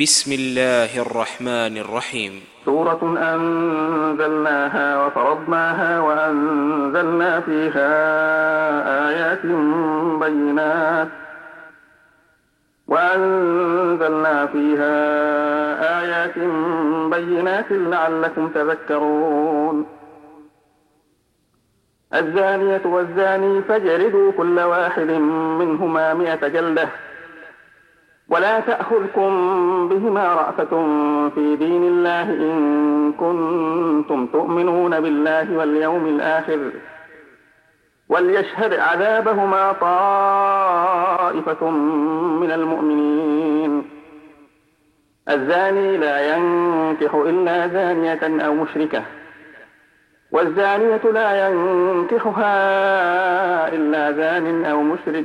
بسم الله الرحمن الرحيم. سورة أنزلناها وفرضناها وأنزلنا فيها آيات بينات. وأنزلنا فيها آيات بينات لعلكم تذكرون. الزانية والزاني فاجردوا كل واحد منهما مئة جلدة. ولا تأخذكم بهما رأفة في دين الله إن كنتم تؤمنون بالله واليوم الآخر. وليشهد عذابهما طائفة من المؤمنين. الزاني لا ينكح إلا زانية أو مشركة. والزانية لا ينكحها إلا زان أو مشرك.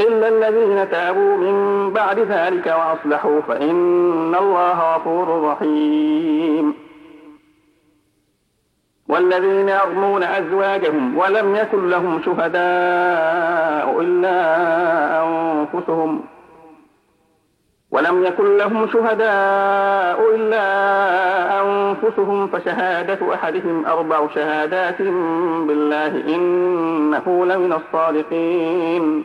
إلا الذين تابوا من بعد ذلك وأصلحوا فإن الله غفور رحيم. والذين يرمون أزواجهم ولم يكن لهم شهداء إلا أنفسهم ولم يكن لهم شهداء إلا أنفسهم فشهادة أحدهم أربع شهادات بالله إنه لمن الصادقين.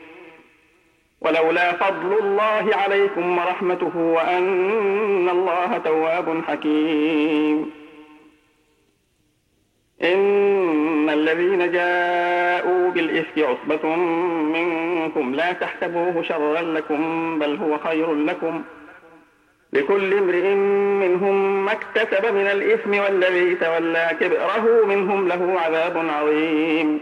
ولولا فضل الله عليكم ورحمته وأن الله تواب حكيم. إن الذين جاءوا بالإفك عصبة منكم لا تحسبوه شرا لكم بل هو خير لكم. لكل امرئ منهم ما اكتسب من الإثم والذي تولى كبره منهم له عذاب عظيم.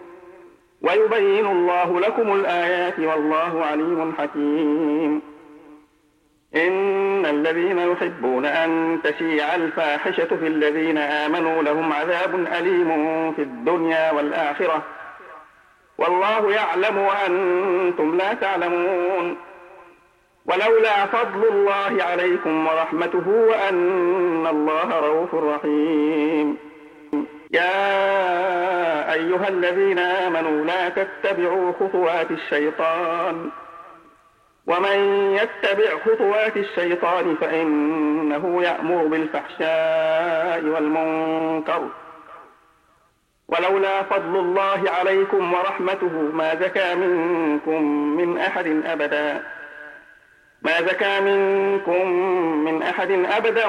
ويبين الله لكم الآيات والله عليم حكيم. إن الذين يحبون أن تشيع الفاحشة في الذين آمنوا لهم عذاب أليم في الدنيا والآخرة. والله يعلم وأنتم لا تعلمون. ولولا فضل الله عليكم ورحمته وأن الله رؤوف رحيم. يا أيها الذين آمنوا لا تتبعوا خطوات الشيطان. ومن يتبع خطوات الشيطان فإنه يأمر بالفحشاء والمنكر. ولولا فضل الله عليكم ورحمته ما زكى منكم من أحد أبدا. ما زكى منكم من أحد أبدا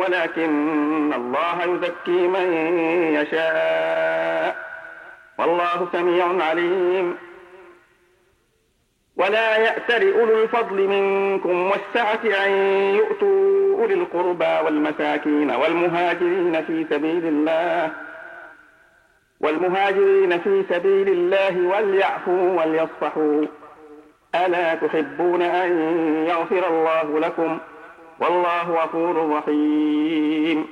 ولكن الله يزكي من يشاء. والله سميع عليم. ولا يأتل أولو الفضل منكم والسعة أن يؤتوا أولي القربى والمساكين والمهاجرين في سبيل الله والمهاجرين في سبيل الله وليعفوا وليصفحوا. ألا تحبون أن يغفر الله لكم؟ والله غفور رحيم.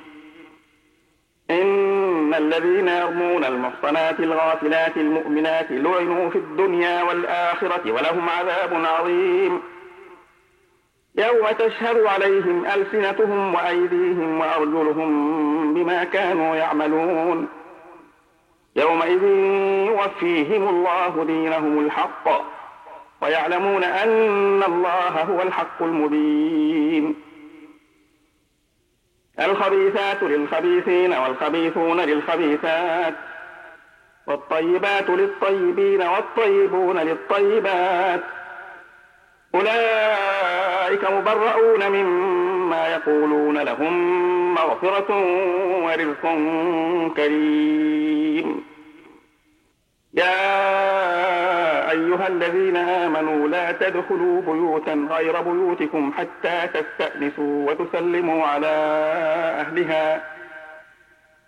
إن الذين يرمون المحصنات الغافلات المؤمنات لعنوا في الدنيا والآخرة ولهم عذاب عظيم. يوم تشهد عليهم ألسنتهم وأيديهم وأرجلهم بما كانوا يعملون. يومئذ يوفيهم الله دينهم الحق. ويعلمون أن الله هو الحق المبين. الخبيثات للخبيثين والخبيثون للخبيثات والطيبات للطيبين والطيبون للطيبات. أولئك مبرؤون مما يقولون لهم مغفرة ورزق كريم. يا أيها الذين آمنوا لا تدخلوا بيوتا غير بيوتكم حتى تستأنسوا وتسلموا على أهلها.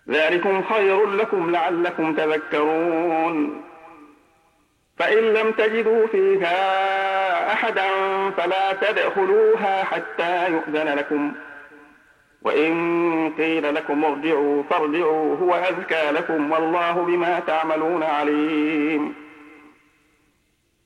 ذلكم خير لكم لعلكم تذكرون. فإن لم تجدوا فيها أحدا فلا تدخلوها حتى يؤذن لكم. وإن قيل لكم ارجعوا فارجعوا هو أذكى لكم والله بما تعملون عليم.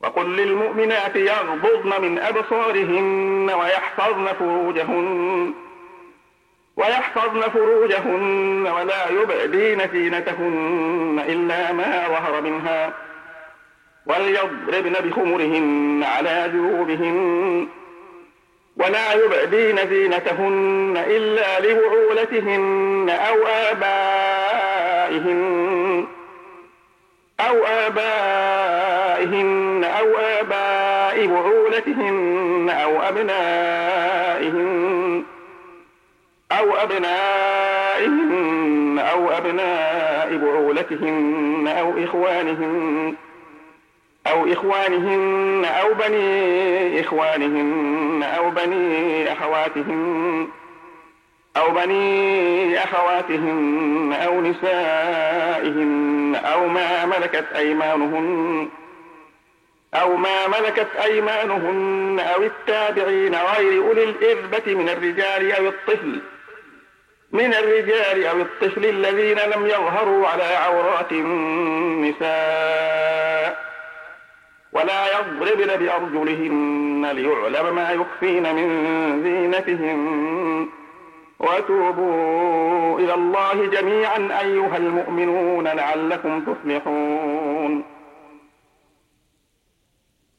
وقل للمؤمنات يغضضن من أبصارهن ويحفظن فروجهن ويحفظن فروجهن ولا يبدين زينتهن إلا ما ظهر منها وليضربن بخمرهن على جيوبهن ولا يبدين زينتهن إلا لبعولتهن أو آبائهن أو آبائهن أو آباء بعولتهن أو أبنائهن أو أبنائهن أو أبناء بعولتهن أو إخوانهن أو إخوانهن أو بني إخوانهن أو بني أخواتهن أو بني أخواتهن أو نسائهن أو ما ملكت أيمانهن أو ما ملكت أيمانهن أو التابعين غير أولي الإربة من الرجال أو الطفل من الرجال أو الطفل الذين لم يظهروا على عورات النساء ولا يضربن بأرجلهن ليعلم ما يخفين من زينتهن. وتوبوا إلى الله جميعا أيها المؤمنون لعلكم تفلحون.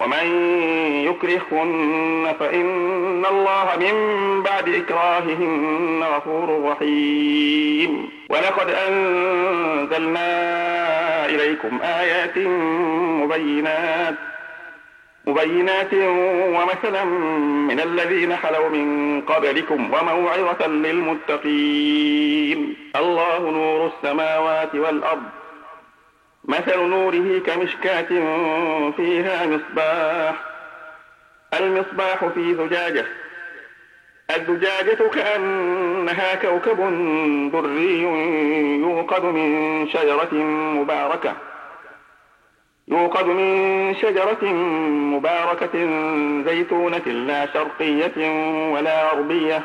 ومن يكرهن فإن الله من بعد إكراههن غفور رحيم. ولقد أنزلنا إليكم آيات مبينات مبينات ومثلا من الذين خلوا من قبلكم وموعظة للمتقين. الله نور السماوات والأرض. مثل نوره كمشكاة فيها مصباح. المصباح في زجاجة. الزجاجة كأنها كوكب دري يوقد من شجرة مباركة. يوقد من شجرة مباركة زيتونة لا شرقية ولا غربية.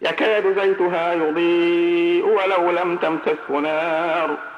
يكاد زيتها يضيء ولو لم تمسسه نار.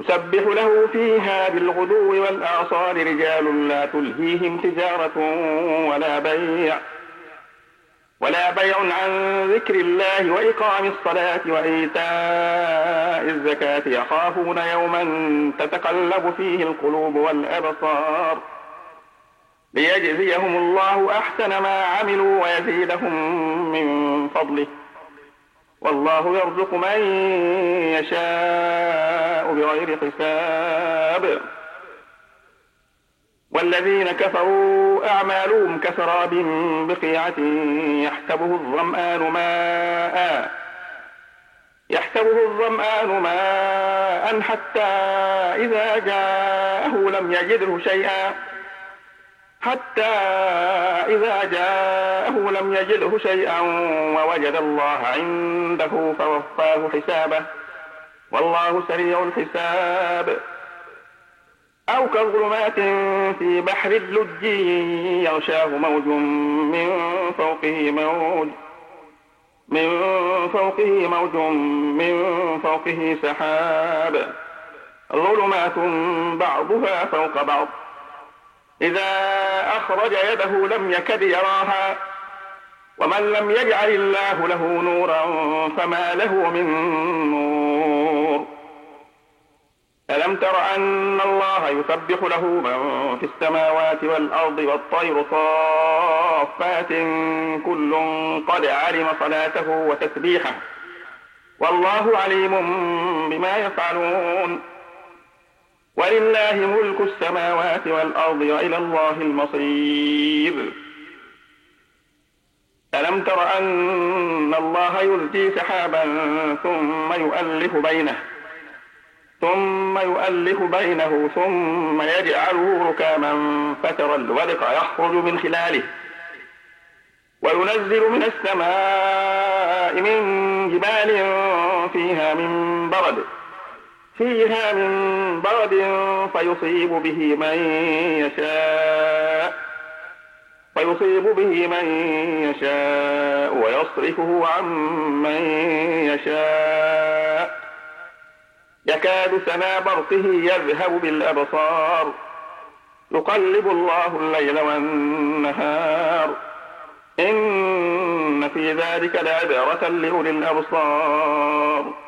يسبح له فيها بالغدو والآصال رجال لا تلهيهم تجارة ولا بيع ولا بيع عن ذكر الله وإقام الصلاة وإيتاء الزكاة. يخافون يوما تتقلب فيه القلوب والأبصار. ليجزيهم الله أحسن ما عملوا ويزيدهم من فضله. والله يرزق من يشاء بغير حساب. والذين كفروا أعمالهم كسراب بقيعة يحسبه الظمآن ماء يحسبه الظمآن ماء حتى إذا جاءه لم يجده شيئا. حتى إذا جاءه لم يجده شيئا ووجد الله عنده فوفاه حسابه. والله سريع الحساب. أو كظلمات في بحر اللج يغشاه موج من فوقه موج من فوقه موج من فوقه سحاب. ظلمات بعضها فوق بعض. إذا أخرج يده لم يكد يراها ومن لم يجعل الله له نورا فما له من نور. ألم تر أن الله يسبح له من في السماوات والأرض والطير صافات كل قد علم صلاته وتسبيحه؟ والله عليم بما يفعلون. ولله ملك السماوات والأرض وإلى الله المصير. ألم تر أن الله يزجي سحابا ثم يؤلف بينه ثم يؤلف بينه ثم يجعله ركاما فترى الودق يخرج من خلاله وينزل من السماء من جبال فيها من برد. فيها من برد فيصيب به من يشاء. فيصيب به من يشاء ويصرفه عن من يشاء. يكاد سنا برقه يذهب بالأبصار. يقلب الله الليل والنهار. إن في ذلك لعبرة لأولي الأبصار.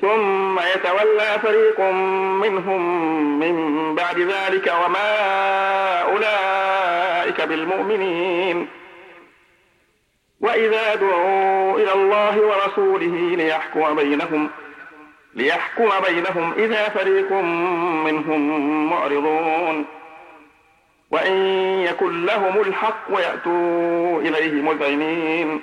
ثم يتولى فريق منهم من بعد ذلك وما أولئك بالمؤمنين. وإذا دعوا إلى الله ورسوله ليحكم بينهم ليحكم بينهم إذا فريق منهم معرضون. وإن يكن لهم الحق ويأتوا إليه مذعنين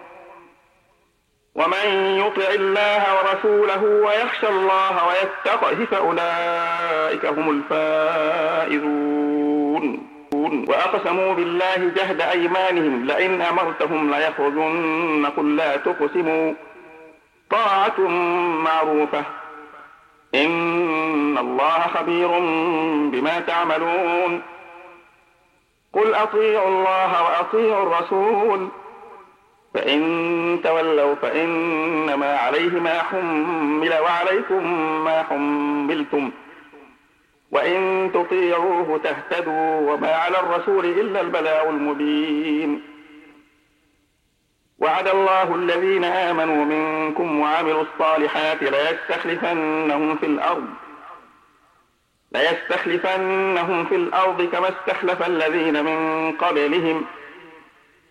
ومن يطع الله ورسوله ويخشى الله ويتقه فأولئك هم الفائزون. وأقسموا بالله جهد أيمانهم لئن أمرتهم ليخرجن قل لا تقسموا. طاعة معروفة. إن الله خبير بما تعملون. قل أطيعوا الله وأطيعوا الرسول. فإن تولوا فإنما عليه ما حمل وعليكم ما حملتم. وإن تطيعوه تهتدوا وما على الرسول إلا البلاغ المبين. وعد الله الذين آمنوا منكم وعملوا الصالحات ليستخلفنهم في الأرض ليستخلفنهم في الأرض كما استخلف الذين من قبلهم.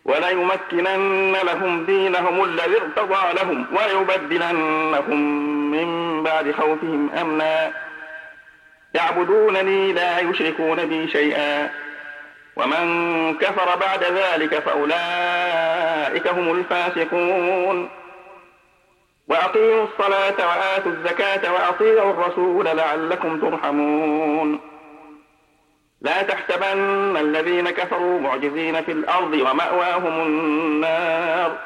وليمكنن لهم دينهم الذي ارتضى لهم وليبدلنهم من بعد خوفهم أمنا. يعبدونني لا يشركون بي شيئا. ومن كفر بعد ذلك فأولئك هم الفاسقون. وأقيموا الصلاة وآتوا الزكاة وأطيعوا الرسول لعلكم ترحمون. لا تحسبن الذين كفروا معجزين في الأرض ومأواهم النار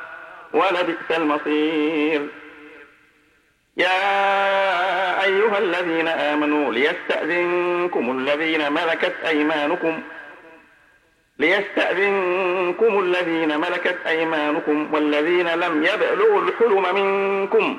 ولبئس المصير. يا أيها الذين آمنوا ليستأذنكم الذين ملكت أيمانكم ليستأذنكم الذين ملكت أيمانكم والذين لم يبلغوا الحلم منكم.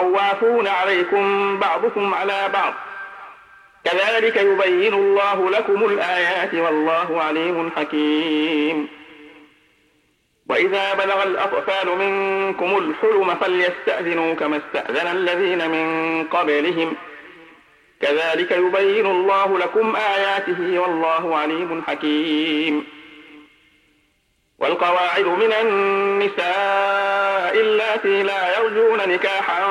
طوافون عليكم بعضكم على بعض. كذلك يبين الله لكم الآيات والله عليم حكيم. وإذا بلغ الأطفال منكم الحلم فليستأذنوا كما استأذن الذين من قبلهم. كذلك يبين الله لكم آياته والله عليم حكيم. والقواعد من النساء اللاتي لا يرجون نكاحا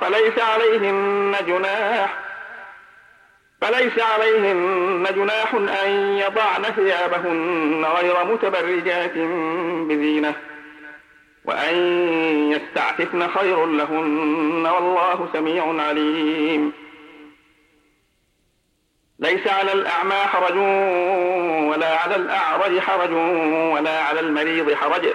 فليس عليهن جناح فليس عليهن جناح أن يضعن ثيابهن غير متبرجات بزينة وأن يستعففن خير لهن والله سميع عليم. ليس على الأعمى حرج ولا على الأعرج حرج ولا على المريض حرج.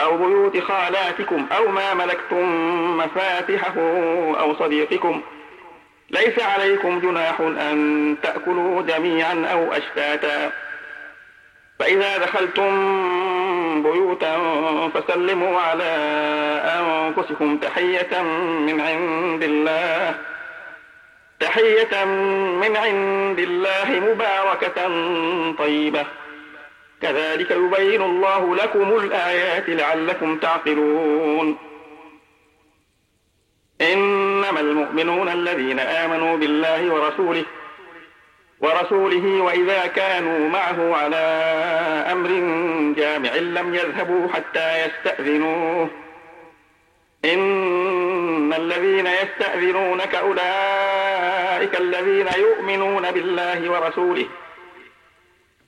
أو بيوت خالاتكم أو ما ملكتم مفاتحه أو صديقكم. ليس عليكم جناح أن تأكلوا جميعا أو أشتاتا. فإذا دخلتم بيوتا فسلموا على أنفسكم تحية من عند الله. تحية من عند الله مباركة طيبة. كذلك يبين الله لكم الآيات لعلكم تعقلون. إنما المؤمنون الذين آمنوا بالله ورسوله ورسوله وإذا كانوا معه على أمر جامع لم يذهبوا حتى يستأذنوه. إن الذين يستأذنونك أولئك الذين يؤمنون بالله ورسوله.